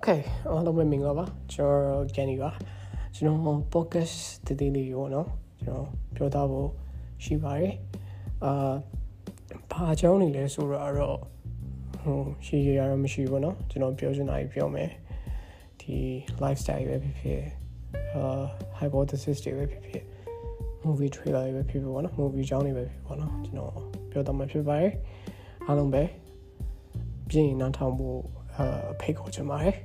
Okay အားလုံးပဲမင်္ဂလာပါကျွန်တော် Jenny ပါကျွန်တော် podcast တည်တည်လေးရောเนาะကျွန်တော်ပြောသားဖို့ရှိပါတယ်အာဘာအကြောင်းနေလဲဆိုတော့ဟိုရှိရရမရှိဘူးเนาะကျွန်တော်ပြောချင်တာကြီးပြောမယ်ဒီ lifestyle ပဲဖြစ်ဖြစ်အာ hypothesis တွေပဲဖြစ်ဖြစ် movie trailer တွေပဲဖြစ်ဖြစ်ပေါ့နော် movie အကြောင်းတွေပဲဖြစ်ပေါ့နော်ကျွန်တော်ပြောသားမှာဖြစ်ပါတယ်အားလုံးပဲပြင်ရင်နောက်ထောင်ဖို့ အဖိတ်ခေါ်ချင်ပါတယ်